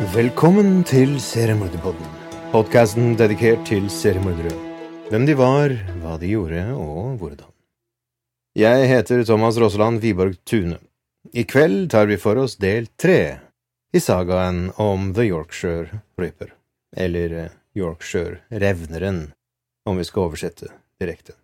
Velkommen til Seriemorderpodden. Podkasten dedikert til seriemordere. Hvem de var, hva de gjorde, og hvordan. Jeg heter Thomas Rosseland Wiborg Tune. I kveld tar vi for oss del tre i sagaen om The Yorkshire Ripper. Eller eh, Yorkshire Revneren, om vi skal oversette direkte.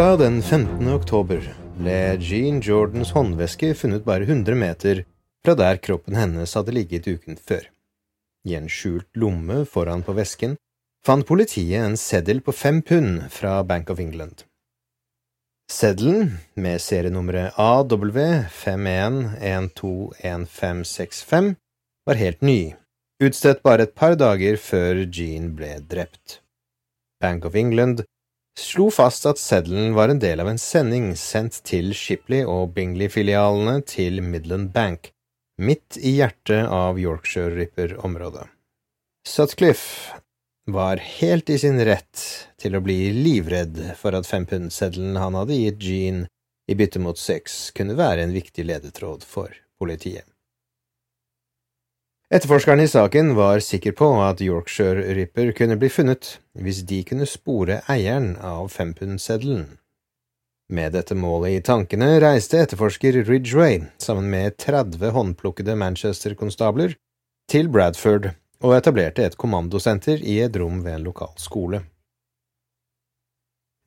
Lørdag den 15. oktober ble Jean Jordans håndveske funnet bare 100 meter fra der kroppen hennes hadde ligget uken før. I en skjult lomme foran på vesken fant politiet en seddel på fem pund fra Bank of England. Seddelen, med serienummeret AW51121565, var helt ny, utstedt bare et par dager før Jean ble drept. Bank of England slo fast at seddelen var en del av en sending sendt til Shipley og Bingley-filialene til Midland Bank, midt i hjertet av Yorkshire Ripper-området. Sutcliffe var helt i sin rett til å bli livredd for at fempundseddelen han hadde gitt Jean i bytte mot sex, kunne være en viktig ledetråd for politiet. Etterforskerne i saken var sikker på at Yorkshire Ripper kunne bli funnet hvis de kunne spore eieren av fempundseddelen. Med dette målet i tankene reiste etterforsker Ridgway sammen med 30 håndplukkede Manchester-konstabler til Bradford og etablerte et kommandosenter i et rom ved en lokal skole.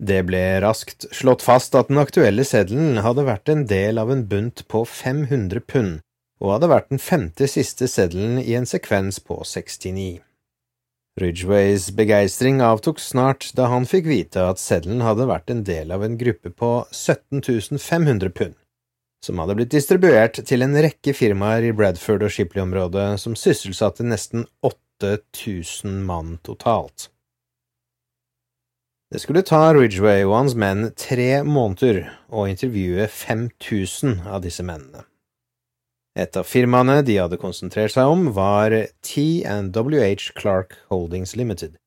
Det ble raskt slått fast at den aktuelle seddelen hadde vært en del av en bunt på 500 pund og hadde vært den femte siste seddelen i en sekvens på 69. Ridgeways begeistring avtok snart da han fikk vite at seddelen hadde vært en del av en gruppe på 17 500 pund, som hadde blitt distribuert til en rekke firmaer i Bradford og Shipley-området som sysselsatte nesten 8000 mann totalt. Det skulle ta Ridgway og hans menn tre måneder å intervjue 5000 av disse mennene. Et av firmaene de hadde konsentrert seg om, var T&WH Clark Holdings Limited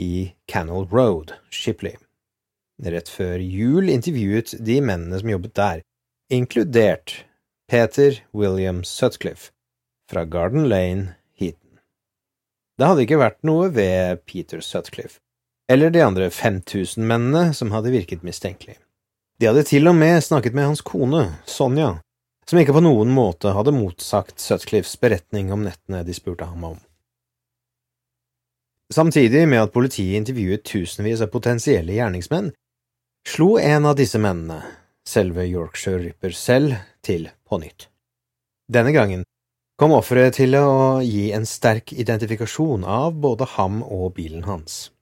i Canal Road, Shipley. Rett før jul intervjuet de mennene som jobbet der, inkludert Peter William Sutcliffe fra Garden Lane, Heaton. Det hadde ikke vært noe ved Peter Sutcliffe eller de andre 5000 mennene som hadde virket mistenkelig. De hadde til og med snakket med hans kone, Sonja, som ikke på noen måte hadde motsagt Sutcliffes beretning om nettene de spurte ham om. Samtidig med at politiet intervjuet tusenvis av potensielle gjerningsmenn, slo en av disse mennene, selve Yorkshire Ripper selv, til på nytt. Denne gangen kom offeret til å gi en sterk identifikasjon av både ham og bilen hans.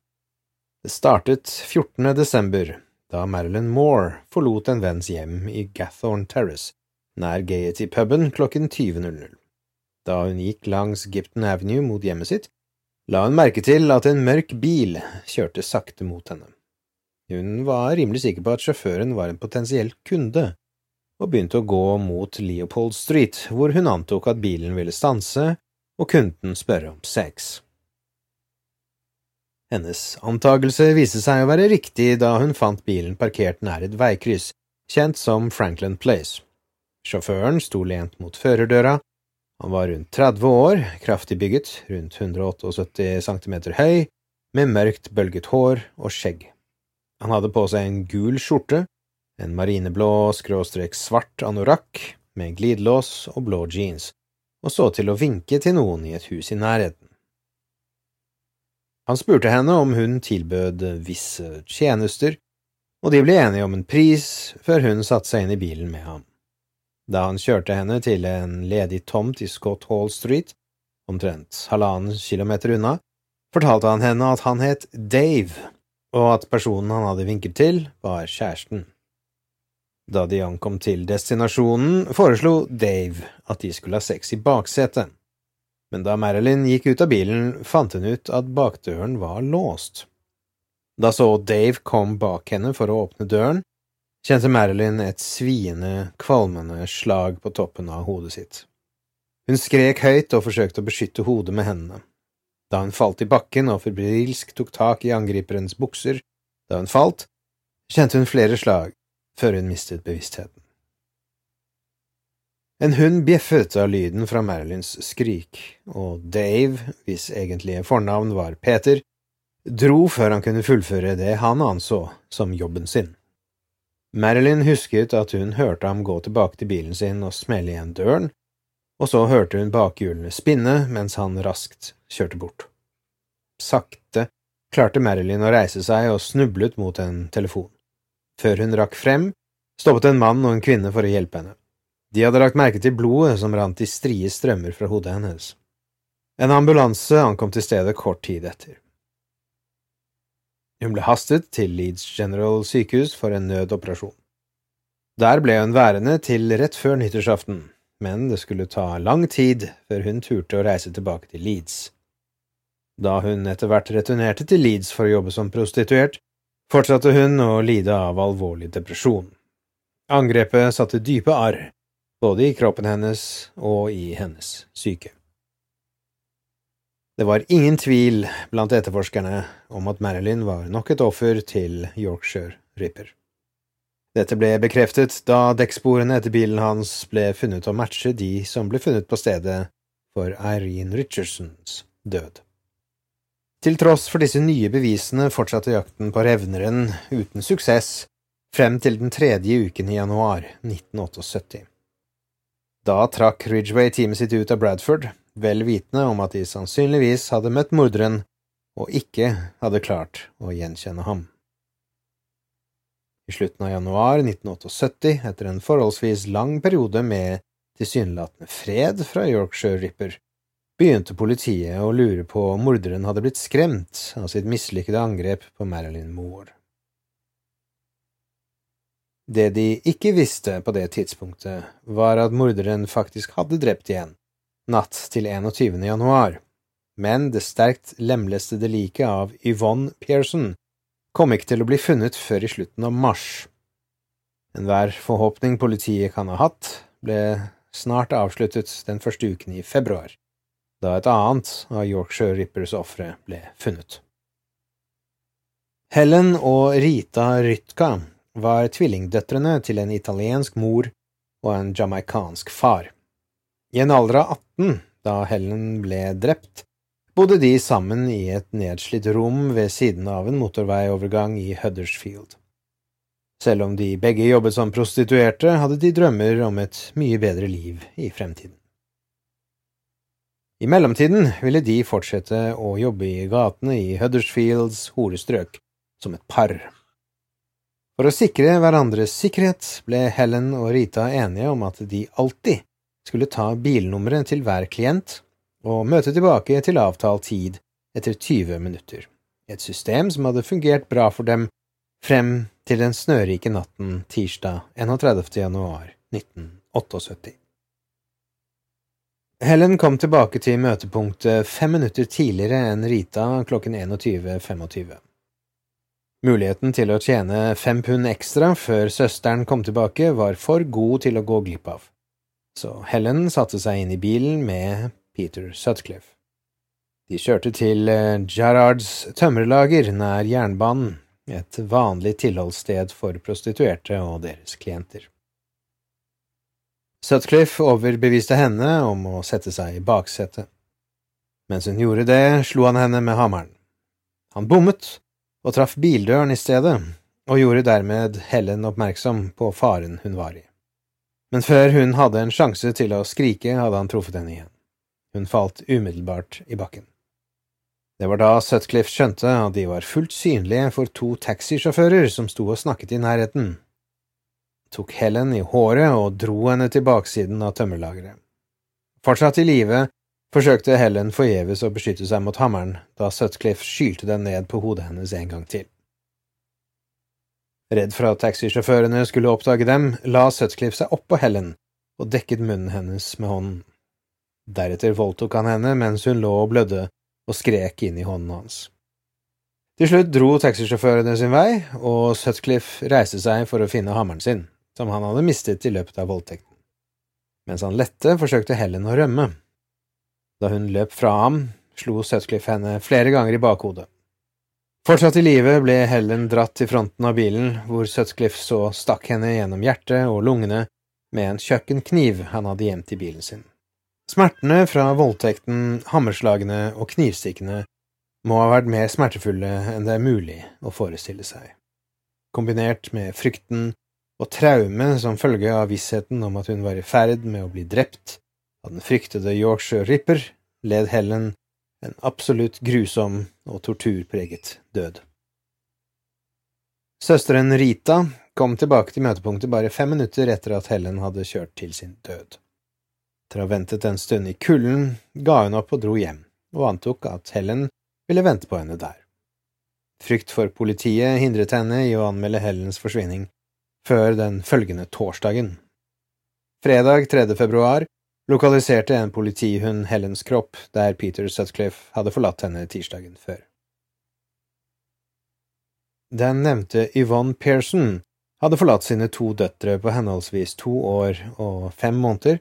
Det startet 14. desember, da Marilyn Moore forlot en venns hjem i Gathorne Terrace nær Gaiety-puben klokken 20.00. Da hun gikk langs Gipton Avenue mot hjemmet sitt, la hun merke til at en mørk bil kjørte sakte mot henne. Hun var rimelig sikker på at sjåføren var en potensiell kunde, og begynte å gå mot Leopold Street, hvor hun antok at bilen ville stanse og kunden spørre om sex. Hennes antagelse viste seg å være riktig da hun fant bilen parkert nær et veikryss, kjent som Franklin Place. Sjåføren sto lent mot førerdøra, han var rundt 30 år, kraftig bygget, rundt 178 cm høy, med mørkt, bølget hår og skjegg. Han hadde på seg en gul skjorte, en marineblå skråstrek svart anorakk med glidelås og blå jeans, og så til å vinke til noen i et hus i nærheten. Han spurte henne om hun tilbød visse tjenester, og de ble enige om en pris før hun satte seg inn i bilen med ham. Da han kjørte henne til en ledig tomt i Scott Hall Street, omtrent halvannen kilometer unna, fortalte han henne at han het Dave, og at personen han hadde vinket til, var kjæresten. Da de ankom til destinasjonen, foreslo Dave at de skulle ha sex i baksetet, men da Marilyn gikk ut av bilen, fant hun ut at bakdøren var låst. Da så Dave kom bak henne for å åpne døren, kjente Marilyn et sviende, kvalmende slag på toppen av hodet sitt. Hun skrek høyt og forsøkte å beskytte hodet med hendene. Da hun falt i bakken og febrilsk tok tak i angriperens bukser da hun falt, kjente hun flere slag, før hun mistet bevisstheten. En hund bjeffet av lyden fra Marilyns skrik, og Dave, hvis egentlige fornavn var Peter, dro før han kunne fullføre det han anså som jobben sin. Marilyn husket at hun hørte ham gå tilbake til bilen sin og smelle igjen døren, og så hørte hun bakhjulene spinne mens han raskt kjørte bort. Sakte klarte Marilyn å reise seg og snublet mot en telefon. Før hun rakk frem, stoppet en mann og en kvinne for å hjelpe henne. De hadde lagt merke til blodet som rant i strie strømmer fra hodet hennes. En ambulanse ankom til stedet kort tid etter. Hun ble hastet til Leeds General sykehus for en nødoperasjon. Der ble hun værende til rett før nyttårsaften, men det skulle ta lang tid før hun turte å reise tilbake til Leeds. Da hun etter hvert returnerte til Leeds for å jobbe som prostituert, fortsatte hun å lide av alvorlig depresjon. Angrepet satte dype arr, både i kroppen hennes og i hennes syke. Det var ingen tvil blant etterforskerne om at Marilyn var nok et offer til Yorkshire Ripper. Dette ble bekreftet da dekksporene etter bilen hans ble funnet å matche de som ble funnet på stedet for Irene Richardsons død. Til tross for disse nye bevisene fortsatte jakten på revneren uten suksess frem til den tredje uken i januar 1978. Da trakk Ridgway teamet sitt ut av Bradford, vel vitende om at de sannsynligvis hadde møtt morderen og ikke hadde klart å gjenkjenne ham. I slutten av januar 1978, etter en forholdsvis lang periode med tilsynelatende fred fra Yorkshire Ripper, begynte politiet å lure på om morderen hadde blitt skremt av sitt mislykkede angrep på Marilyn Moore. Det de ikke visste på det tidspunktet, var at morderen faktisk hadde drept igjen, natt til 21. januar, men det sterkt lemlestede liket av Yvonne Pearson kom ikke til å bli funnet før i slutten av mars. Enhver forhåpning politiet kan ha hatt, ble snart avsluttet den første uken i februar da et annet av Yorkshire Rippers ofre ble funnet. Helen og Rita Rytka var tvillingdøtrene til en italiensk mor og en jamaicansk far. I en alder av 18, da Helen ble drept, bodde de sammen i et nedslitt rom ved siden av en motorveiovergang i Huddersfield. Selv om de begge jobbet som prostituerte, hadde de drømmer om et mye bedre liv i fremtiden. I mellomtiden ville de fortsette å jobbe i gatene i Huddersfields horestrøk, som et par. For å sikre hverandres sikkerhet ble Helen og Rita enige om at de alltid skulle ta bilnummeret til hver klient og møte tilbake til avtalt tid etter 20 minutter, et system som hadde fungert bra for dem frem til den snørike natten tirsdag 31. januar 1978. Helen kom tilbake til møtepunktet fem minutter tidligere enn Rita klokken 21.25. Muligheten til å tjene fem pund ekstra før søsteren kom tilbake, var for god til å gå glipp av, så Helen satte seg inn i bilen med Peter Sutcliffe. De kjørte til eh, Gerards tømmerlager nær jernbanen, et vanlig tilholdssted for prostituerte og deres klienter. Sutcliffe overbeviste henne om å sette seg i baksetet. Mens hun gjorde det, slo han henne med hammeren. Han bommet og traff bildøren i stedet, og gjorde dermed Helen oppmerksom på faren hun var i. Men før hun hadde en sjanse til å skrike, hadde han truffet henne igjen. Hun falt umiddelbart i bakken. Det var da Sutcliffe skjønte at de var fullt synlige for to taxisjåfører som sto og snakket i nærheten. Tok Helen i håret og dro henne til baksiden av tømmerlageret. Fortsatt i live forsøkte Helen forgjeves å beskytte seg mot hammeren da Sutcliffe skylte den ned på hodet hennes en gang til. Redd for at taxisjåførene skulle oppdage dem, la Sutcliffe seg oppå Helen og dekket munnen hennes med hånden. Deretter voldtok han henne mens hun lå og blødde og skrek inn i hånden hans. Til slutt dro taxisjåførene sin vei, og Sutcliffe reiste seg for å finne hammeren sin, som han hadde mistet i løpet av voldtekten. Mens han lette, forsøkte Helen å rømme. Da hun løp fra ham, slo Sutcliffe henne flere ganger i bakhodet. Fortsatt i live ble Helen dratt til fronten av bilen, hvor Sutcliffe så stakk henne gjennom hjertet og lungene med en kjøkkenkniv han hadde gjemt i bilen sin. Smertene fra voldtekten, hammerslagene og knivstikkene må ha vært mer smertefulle enn det er mulig å forestille seg. Kombinert med frykten og traume som følge av vissheten om at hun var i ferd med å bli drept, av den fryktede Yorkshire Ripper led Helen en absolutt grusom og torturpreget død. Søsteren Rita kom tilbake til møtepunktet bare fem minutter etter at Helen hadde kjørt til sin død. Etter å ha ventet en stund i kulden ga hun opp og dro hjem, og antok at Helen ville vente på henne der. Frykt for politiet hindret henne i å anmelde Helens forsvinning før den følgende torsdagen. Fredag 3. februar lokaliserte en politihund Helens kropp der Peter Sutcliffe hadde forlatt henne tirsdagen før. Den nevnte Yvonne Pearson hadde forlatt sine to døtre på henholdsvis to år og fem måneder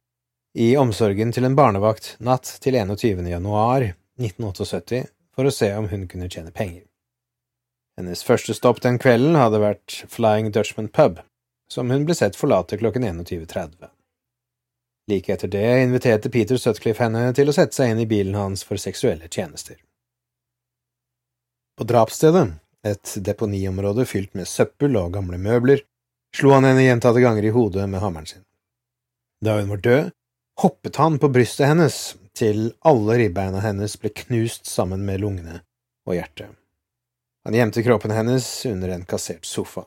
i omsorgen til en barnevakt natt til 21. januar 1978 for å se om hun kunne tjene penger. Hennes første stopp den kvelden hadde vært Flying Dutchman pub, som hun ble sett forlate klokken 21.30. Like etter det inviterte Peter Sutcliffe henne til å sette seg inn i bilen hans for seksuelle tjenester. På drapsstedet, et deponiområde fylt med søppel og gamle møbler, slo han henne gjentatte ganger i hodet med hammeren sin. Da hun var død, hoppet han på brystet hennes til alle ribbeina hennes ble knust sammen med lungene og hjertet. Han gjemte kroppen hennes under en kassert sofa.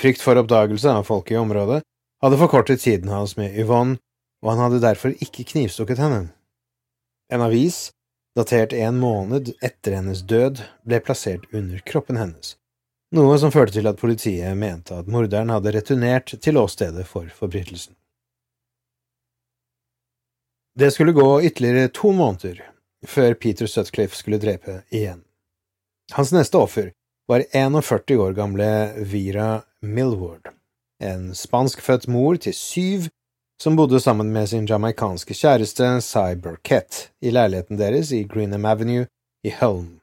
Frykt for oppdagelse av folk i området hadde forkortet tiden hans med Yvonne og han hadde derfor ikke knivstukket henne. En avis, datert en måned etter hennes død, ble plassert under kroppen hennes, noe som førte til at politiet mente at morderen hadde returnert til åstedet for forbrytelsen. Det skulle gå ytterligere to måneder før Peter Sutcliffe skulle drepe igjen. Hans neste offer var 41 år gamle Vira Millward, en spanskfødt mor til syv som bodde sammen med sin jamaicanske kjæreste Cy Burkett i leiligheten deres i Greenham Avenue i Helm.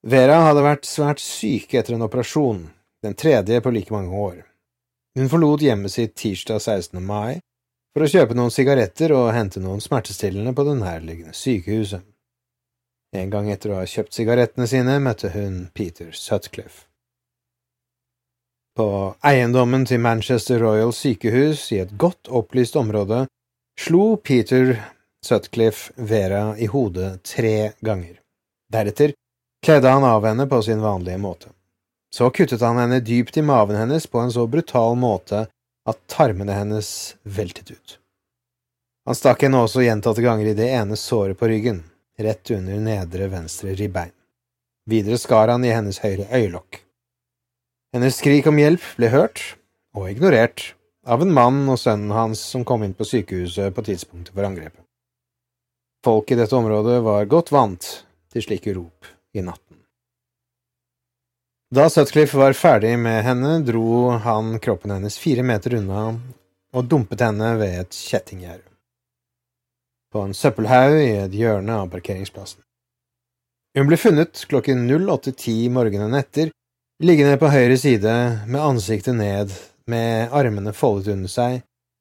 Vera hadde vært svært syk etter en operasjon, den tredje på like mange år. Hun forlot hjemmet sitt tirsdag 16. mai for å kjøpe noen sigaretter og hente noen smertestillende på det nærliggende sykehuset. En gang etter å ha kjøpt sigarettene sine møtte hun Peter Sutcliffe. På eiendommen til Manchester Royal sykehus i et godt opplyst område slo Peter Sutcliffe Vera i hodet tre ganger. Deretter kledde han av henne på sin vanlige måte. Så kuttet han henne dypt i maven hennes på en så brutal måte at tarmene hennes veltet ut. Han stakk henne også gjentatte ganger i det ene såret på ryggen, rett under nedre venstre ribbein. Videre skar han i hennes høyre øyelokk. Hennes skrik om hjelp ble hørt, og ignorert, av en mann og sønnen hans som kom inn på sykehuset på tidspunktet for angrepet. Folk i dette området var godt vant til slike rop i natten. Da Sutcliffe var ferdig med henne, dro han kroppen hennes fire meter unna og dumpet henne ved et kjettinggjerde. på en søppelhaug i et hjørne av parkeringsplassen. Hun ble funnet klokken 08.10 morgenen etter, liggende på høyre side med ansiktet ned, med armene foldet under seg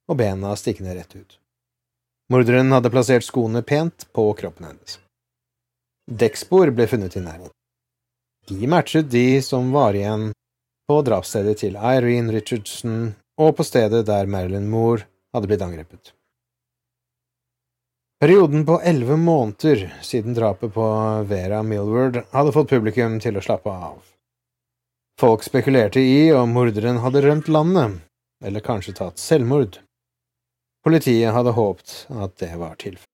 og bena stikkende rett ut. Morderen hadde plassert skoene pent på kroppen hennes. Dekkspor ble funnet i nærheten. De matchet de som var igjen på drapsstedet til Irene Richardson og på stedet der Marilyn Moore hadde blitt angrepet. Perioden på elleve måneder siden drapet på Vera Milward hadde fått publikum til å slappe av. Folk spekulerte i om morderen hadde rømt landet, eller kanskje tatt selvmord. Politiet hadde håpet at det var tilfellet.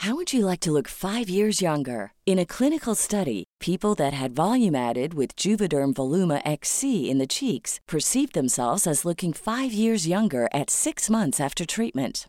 How would you like to look five years younger? In a clinical study, people that had volume Juvederm Voluma XC in the cheeks perceived themselves as looking five years younger at six months after treatment.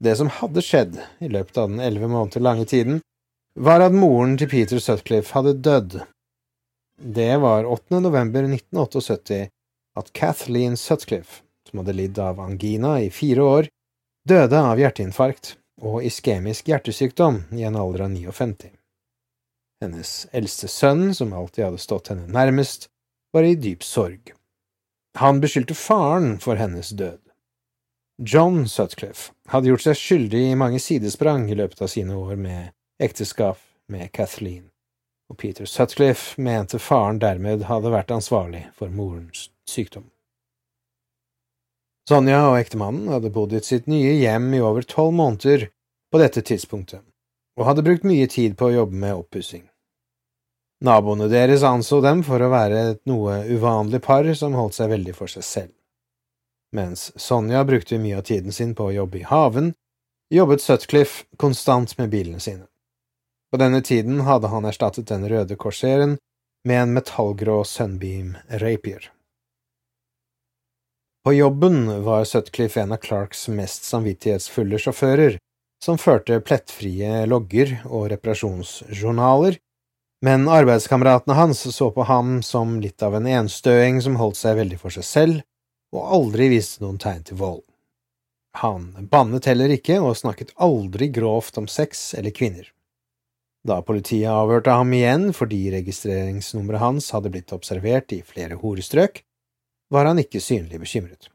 Det som hadde skjedd i løpet av den elleve måneder lange tiden, var at moren til Peter Sutcliffe hadde dødd. Det var 8. november 1978 at Kathleen Sutcliffe, som hadde lidd av angina i fire år, døde av hjerteinfarkt og iskemisk hjertesykdom i en alder av 59. Hennes eldste sønn, som alltid hadde stått henne nærmest, var i dyp sorg. Han beskyldte faren for hennes død. John Sutcliffe hadde gjort seg skyldig i mange sidesprang i løpet av sine år med ekteskap med Kathleen, og Peter Sutcliffe mente faren dermed hadde vært ansvarlig for morens sykdom. Sonja og ektemannen hadde bodd i sitt nye hjem i over tolv måneder på dette tidspunktet, og hadde brukt mye tid på å jobbe med oppussing. Naboene deres anså dem for å være et noe uvanlig par som holdt seg veldig for seg selv. Mens Sonja brukte mye av tiden sin på å jobbe i haven, jobbet Sutcliffe konstant med bilene sine. På denne tiden hadde han erstattet den røde korseren med en metallgrå Sunbeam Rapier. På jobben var Sutcliffe en av Clarks mest samvittighetsfulle sjåfører, som førte plettfrie logger og reparasjonsjournaler, men arbeidskameratene hans så på ham som litt av en enstøing som holdt seg veldig for seg selv og aldri viste noen tegn til vold. Han bannet heller ikke og snakket aldri grovt om sex eller kvinner. Da politiet avhørte ham igjen fordi registreringsnummeret hans hadde blitt observert i flere horestrøk, var han ikke synlig bekymret.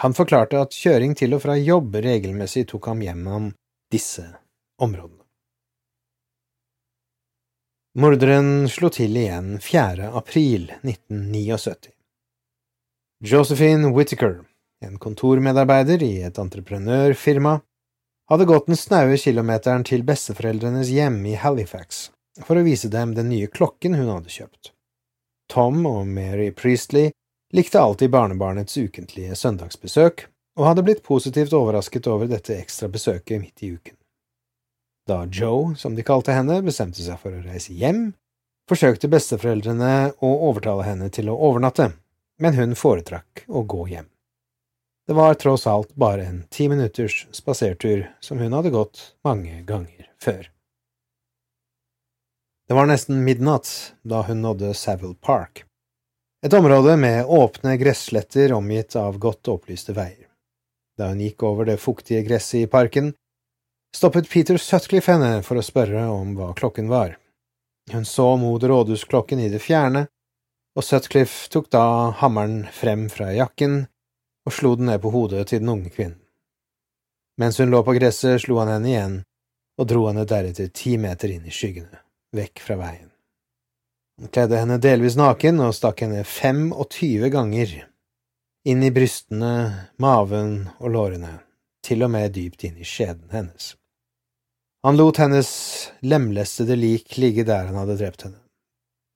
Han forklarte at kjøring til og fra jobb regelmessig tok ham gjennom disse områdene. Morderen slo til igjen 4. april 1979. Josephine Whittaker, en kontormedarbeider i et entreprenørfirma, hadde gått den snaue kilometeren til besteforeldrenes hjem i Halifax for å vise dem den nye klokken hun hadde kjøpt. Tom og Mary Priestley likte alltid barnebarnets ukentlige søndagsbesøk, og hadde blitt positivt overrasket over dette ekstra besøket midt i uken. Da Joe, som de kalte henne, bestemte seg for å reise hjem, forsøkte besteforeldrene å overtale henne til å overnatte, men hun foretrakk å gå hjem. Det var tross alt bare en ti minutters spasertur som hun hadde gått mange ganger før. Det var nesten midnatt da hun nådde Savile Park, et område med åpne gressletter omgitt av godt opplyste veier. Da hun gikk over det fuktige gresset i parken, stoppet Peter Sutcliffe henne for å spørre om hva klokken var. Hun så mot rådhusklokken i det fjerne, og Sutcliffe tok da hammeren frem fra jakken og slo den ned på hodet til den unge kvinnen. Mens hun lå på gresset, slo han henne igjen og dro henne deretter ti meter inn i skyggene, vekk fra veien. Han kledde henne delvis naken og stakk henne fem og tyve ganger inn i brystene, maven og lårene, til og med dypt inn i skjeden hennes. Han lot hennes lemlestede lik ligge der han hadde drept henne.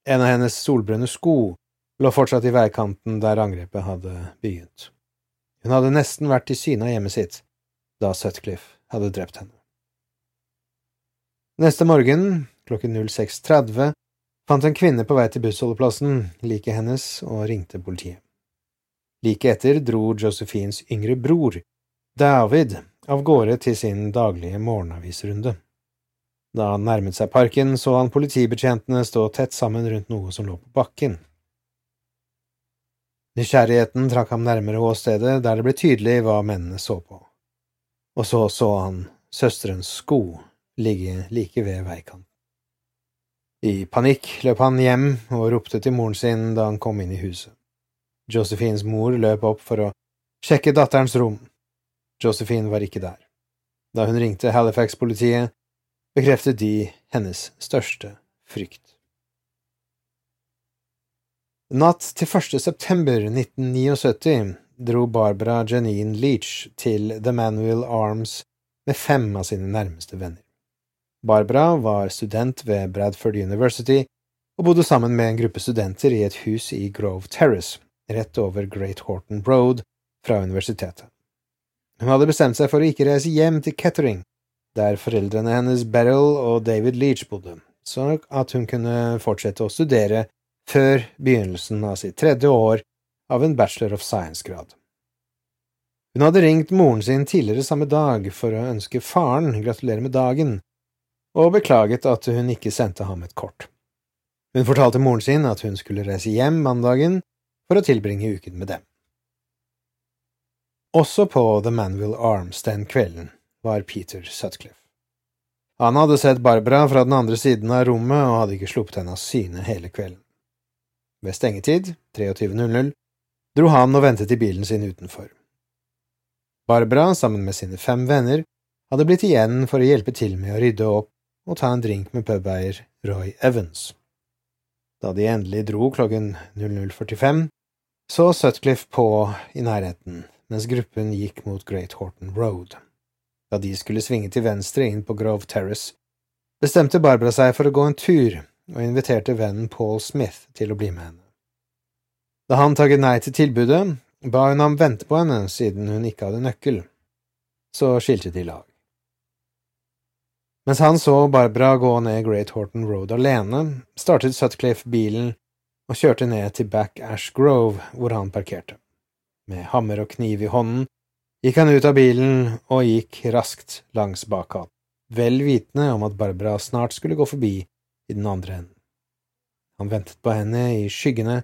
En av hennes solbrune sko lå fortsatt i veikanten der angrepet hadde begynt. Hun hadde nesten vært i syne av hjemmet sitt da Sutcliffe hadde drept henne. Neste morgen, klokken 06.30, fant en kvinne på vei til bussholdeplassen liket hennes og ringte politiet. Like etter dro Josephines yngre bror, David, av gårde til sin daglige morgenavisrunde. Da han nærmet seg parken, så han politibetjentene stå tett sammen rundt noe som lå på bakken. Nysgjerrigheten trakk ham nærmere åstedet der det ble tydelig hva mennene så på, og så så han søsterens sko ligge like ved veikanten. I panikk løp han hjem og ropte til moren sin da han kom inn i huset. Josephines mor løp opp for å sjekke datterens rom. Josephine var ikke der. Da hun ringte Halifax-politiet, bekreftet de hennes største frykt. Natt til 1. september 1979 dro Barbara Janine Leach til The Manuel Arms med fem av sine nærmeste venner. Barbara var student ved Bradford University og bodde sammen med en gruppe studenter i et hus i Grove Terrace, rett over Great Horton Road fra universitetet. Hun hadde bestemt seg for å ikke reise hjem til Kettering, der foreldrene hennes Beryl og David Leach bodde, så at hun kunne fortsette å studere før begynnelsen av sitt tredje år av en Bachelor of Science-grad. Hun hadde ringt moren sin tidligere samme dag for å ønske faren gratulerer med dagen, og beklaget at hun ikke sendte ham et kort. Hun fortalte moren sin at hun skulle reise hjem mandagen for å tilbringe uken med dem. Også på The Manville Arms den kvelden var Peter Sutcliffe. Han hadde sett Barbara fra den andre siden av rommet og hadde ikke sluppet henne av syne hele kvelden. Ved stengetid, 23.00, dro han og ventet i bilen sin utenfor. Barbara, sammen med sine fem venner, hadde blitt igjen for å hjelpe til med å rydde opp og ta en drink med pubeier Roy Evans. Da de endelig dro klokken 00.45, så Sutcliffe på i nærheten mens gruppen gikk mot Great Horton Road. Da de skulle svinge til venstre inn på Grove Terrace, bestemte Barbara seg for å gå en tur og inviterte vennen Paul Smith til å bli med henne. Da han takket nei til tilbudet, ba hun ham vente på henne siden hun ikke hadde nøkkel. Så skilte de lag. Mens han så Barbara gå ned Great Horton Road alene, startet Sutcliffe bilen og kjørte ned til Back Ash Grove, hvor han parkerte. Med hammer og kniv i hånden gikk han ut av bilen og gikk raskt langs bak ham, vel vitende om at Barbara snart skulle gå forbi i den andre enden. Han ventet på henne i skyggene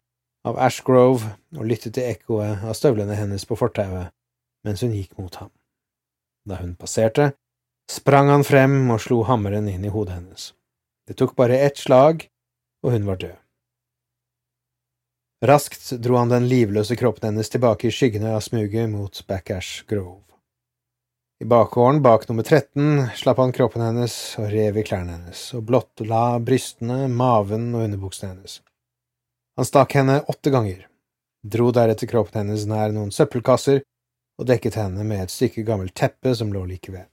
av Ash Grove og lyttet til ekkoet av støvlene hennes på fortauet mens hun gikk mot ham. Da hun passerte, sprang han frem og slo hammeren inn i hodet hennes. Det tok bare ett slag, og hun var død. Raskt dro han den livløse kroppen hennes tilbake i skyggene av smuget mot Backash Grove. I bakgården bak nummer 13 slapp han kroppen hennes og rev i klærne hennes, og blottla brystene, maven og underbuksene hennes. Han stakk henne åtte ganger, dro deretter kroppen hennes nær noen søppelkasser og dekket henne med et stykke gammelt teppe som lå like ved.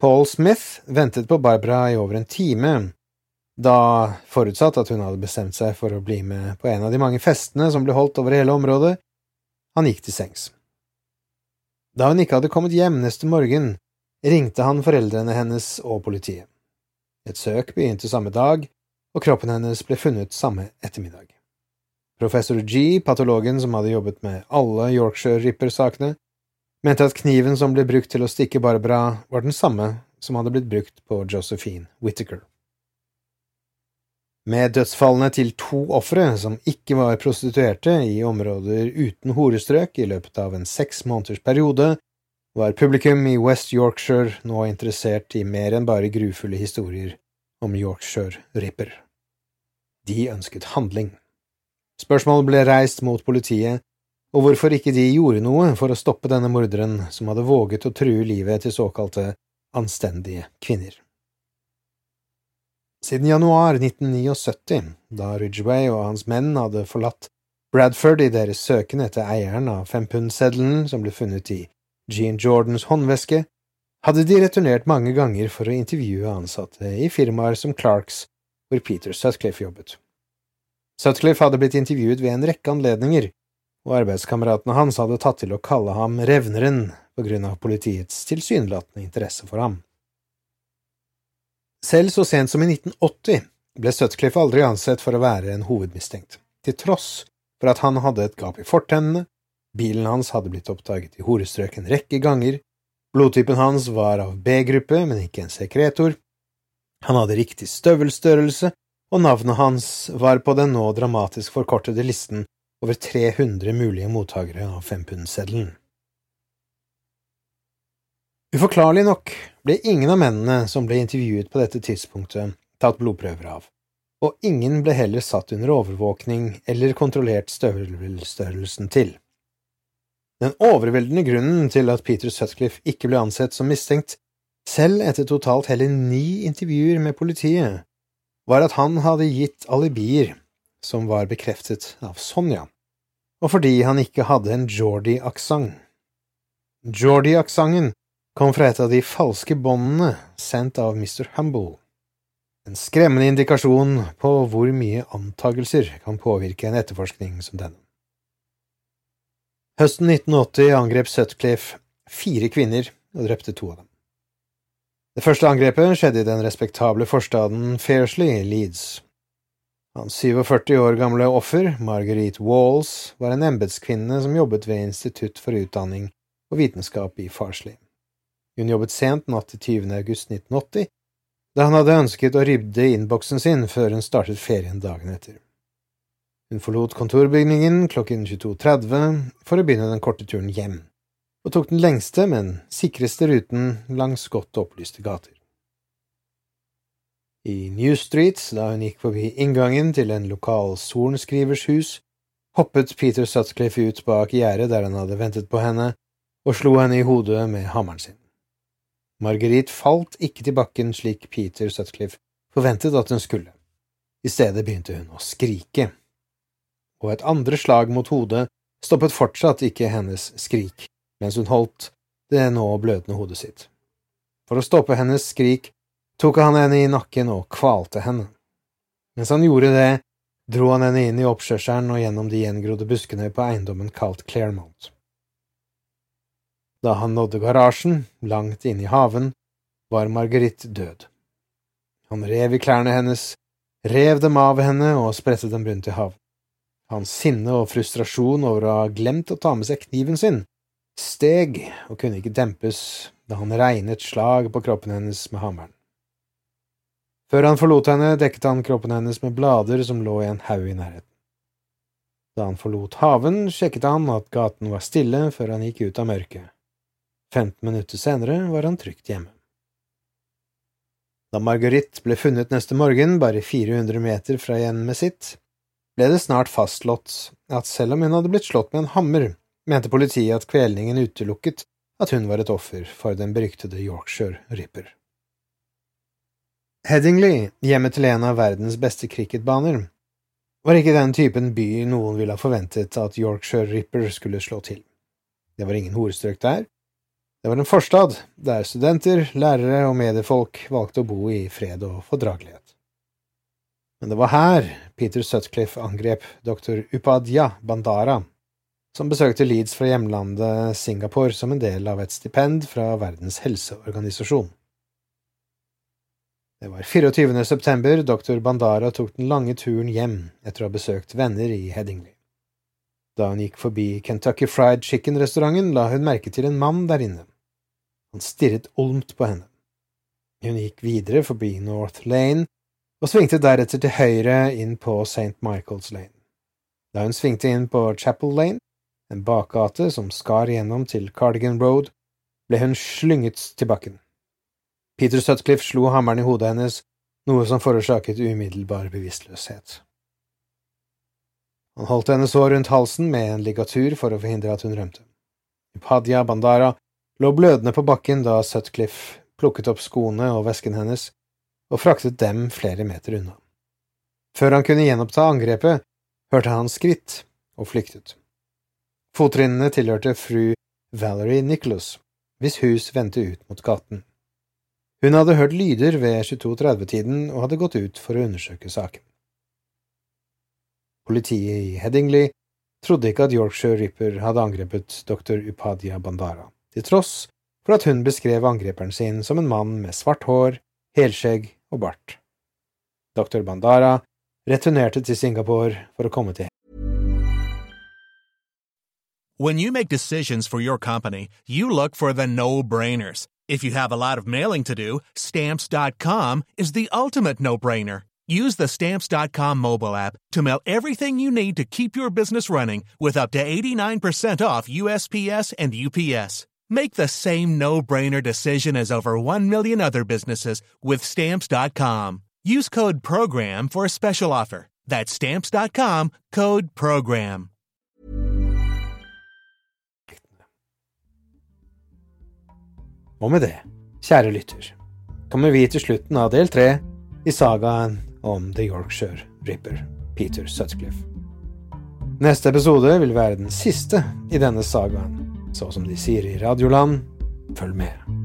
Paul Smith ventet på Barbara i over en time da, forutsatt at hun hadde bestemt seg for å bli med på en av de mange festene som ble holdt over hele området, han gikk til sengs. Da hun ikke hadde kommet hjem neste morgen, ringte han foreldrene hennes og politiet. Et søk begynte samme dag, og kroppen hennes ble funnet samme ettermiddag. Professor G, patologen som hadde jobbet med alle Yorkshire Ripper-sakene, mente at kniven som ble brukt til å stikke Barbara, var den samme som hadde blitt brukt på Josephine Whittaker. Med dødsfallene til to ofre som ikke var prostituerte i områder uten horestrøk i løpet av en seks måneders periode, var publikum i West Yorkshire nå interessert i mer enn bare grufulle historier om Yorkshire Ripper. De ønsket handling. Spørsmål ble reist mot politiet, og hvorfor ikke de gjorde noe for å stoppe denne morderen som hadde våget å true livet til såkalte anstendige kvinner. Siden januar 1979, da Ridgway og hans menn hadde forlatt Bradford i deres søken etter eieren av fempundseddelen som ble funnet i Jean Jordans håndveske, hadde de returnert mange ganger for å intervjue ansatte i firmaer som Clarks, hvor Peter Sutcliffe jobbet. Sutcliffe hadde blitt intervjuet ved en rekke anledninger, og arbeidskameratene hans hadde tatt til å kalle ham Revneren på grunn av politiets tilsynelatende interesse for ham. Selv så sent som i 1980 ble Sutcliffe aldri ansett for å være en hovedmistenkt, til tross for at han hadde et gap i fortennene, bilen hans hadde blitt oppdaget i horestrøk en rekke ganger, blodtypen hans var av B-gruppe, men ikke en sekretor, han hadde riktig støvelstørrelse, og navnet hans var på den nå dramatisk forkortede listen over 300 mulige mottakere av fempundseddelen. Uforklarlig nok ble ingen av mennene som ble intervjuet på dette tidspunktet, tatt blodprøver av, og ingen ble heller satt under overvåkning eller kontrollert størrelsen til. Den overveldende grunnen til at Peter Sutcliffe ikke ble ansett som mistenkt, selv etter totalt hele ni intervjuer med politiet, var at han hadde gitt alibier som var bekreftet av Sonja, og fordi han ikke hadde en Geordie-aksent. Geordie-aksenten kom fra et av de falske båndene sendt av Mr. Humble. En skremmende indikasjon på hvor mye antagelser kan påvirke en etterforskning som denne. Høsten 1980 angrep Sutcliffe fire kvinner og drepte to av dem. Det første angrepet skjedde i den respektable forstaden Fairsley i Leeds. Hans 47 år gamle offer, Marguerite Walls, var en embetskvinne som jobbet ved Institutt for utdanning og vitenskap i Farsley. Hun jobbet sent natt til 20. august 1980, da han hadde ønsket å rydde innboksen sin før hun startet ferien dagen etter. Hun forlot kontorbygningen klokken 22.30 for å begynne den korte turen hjem, og tok den lengste, men sikreste ruten langs godt opplyste gater. I New Street, da hun gikk forbi inngangen til en lokal sorenskrivers hus, hoppet Peter Sutcliffe ut bak gjerdet der han hadde ventet på henne, og slo henne i hodet med hammeren sin. Marguerite falt ikke til bakken slik Peter Sutcliffe forventet at hun skulle. I stedet begynte hun å skrike, og et andre slag mot hodet stoppet fortsatt ikke hennes skrik mens hun holdt det nå blødende hodet sitt. For å stoppe hennes skrik tok han henne i nakken og kvalte henne. Mens han gjorde det, dro han henne inn i oppkjørselen og gjennom de gjengrodde buskene på eiendommen kalt Claremont. Da han nådde garasjen, langt inne i haven, var Marguerite død. Han rev i klærne hennes, rev dem av henne og spredte dem rundt i haven. Hans sinne og frustrasjon over å ha glemt å ta med seg kniven sin steg og kunne ikke dempes da han regnet slag på kroppen hennes med hammeren. Før han forlot henne, dekket han kroppen hennes med blader som lå i en haug i nærheten. Da han forlot haven, sjekket han at gaten var stille før han gikk ut av mørket. 15 minutter senere var han trygt hjemme. Da Marguerite ble funnet neste morgen, bare 400 meter fra hjemmet sitt, ble det snart fastslått at selv om hun hadde blitt slått med en hammer, mente politiet at kvelningen utelukket at hun var et offer for den beryktede Yorkshire Ripper. Headingley, hjemmet til en av verdens beste cricketbaner, var ikke den typen by noen ville ha forventet at Yorkshire Ripper skulle slå til. Det var ingen horestrøk der, det var en forstad der studenter, lærere og mediefolk valgte å bo i fred og fordragelighet. Men det var her Peter Sutcliffe angrep dr. Upadya Bandara, som besøkte Leeds fra hjemlandet Singapore som en del av et stipend fra Verdens helseorganisasjon. Det var 24. september dr. Bandara tok den lange turen hjem etter å ha besøkt venner i Headingley. Da hun gikk forbi Kentucky Fried Chicken-restauranten, la hun merke til en mann der inne. Han stirret olmt på henne. Hun gikk videre forbi North Lane og svingte deretter til høyre inn på St. Michael's Lane. Da hun svingte inn på Chapel Lane, en bakgate som skar gjennom til Cardigan Road, ble hun slynget til bakken. Peter Sutcliffe slo hammeren i hodet hennes, noe som forårsaket umiddelbar bevisstløshet. Han holdt henne så rundt halsen med en ligatur for å forhindre at hun rømte. Upadya Bandara lå blødende på bakken da Sutcliffe plukket opp skoene og vesken hennes og fraktet dem flere meter unna. Før han kunne gjenoppta angrepet, hørte han skritt og flyktet. Fottrinnene tilhørte fru Valerie Nicholas, hvis hus vendte ut mot gaten. Hun hadde hørt lyder ved 22.30-tiden og hadde gått ut for å undersøke saken. Politiet i Headingley trodde ikke at Yorkshire Ripper hadde angrepet doktor Upadia Bandara, til tross for at hun beskrev angreperen sin som en mann med svart hår, helskjegg og bart. Dr. Bandara returnerte til Singapore for å komme til When you make decisions for your company, you look for the no-brainers. If you have a lot of mailing to do, stamps.com is the ultimate no-brainer. Use the stamps.com mobile app to mail everything you need to keep your business running with up to 89% off USPS and UPS. Make the same no-brainer decision as over 1 million other businesses with stamps.com. Use code program for a special offer. That's stamps.com, code program. Og med det, kjære lytter, kommer vi til slutten av del tre i sagaen om The Yorkshire Ripper, Peter Sutcliffe. Neste episode vil være den siste i denne sagaen, så som de sier i Radioland, følg med.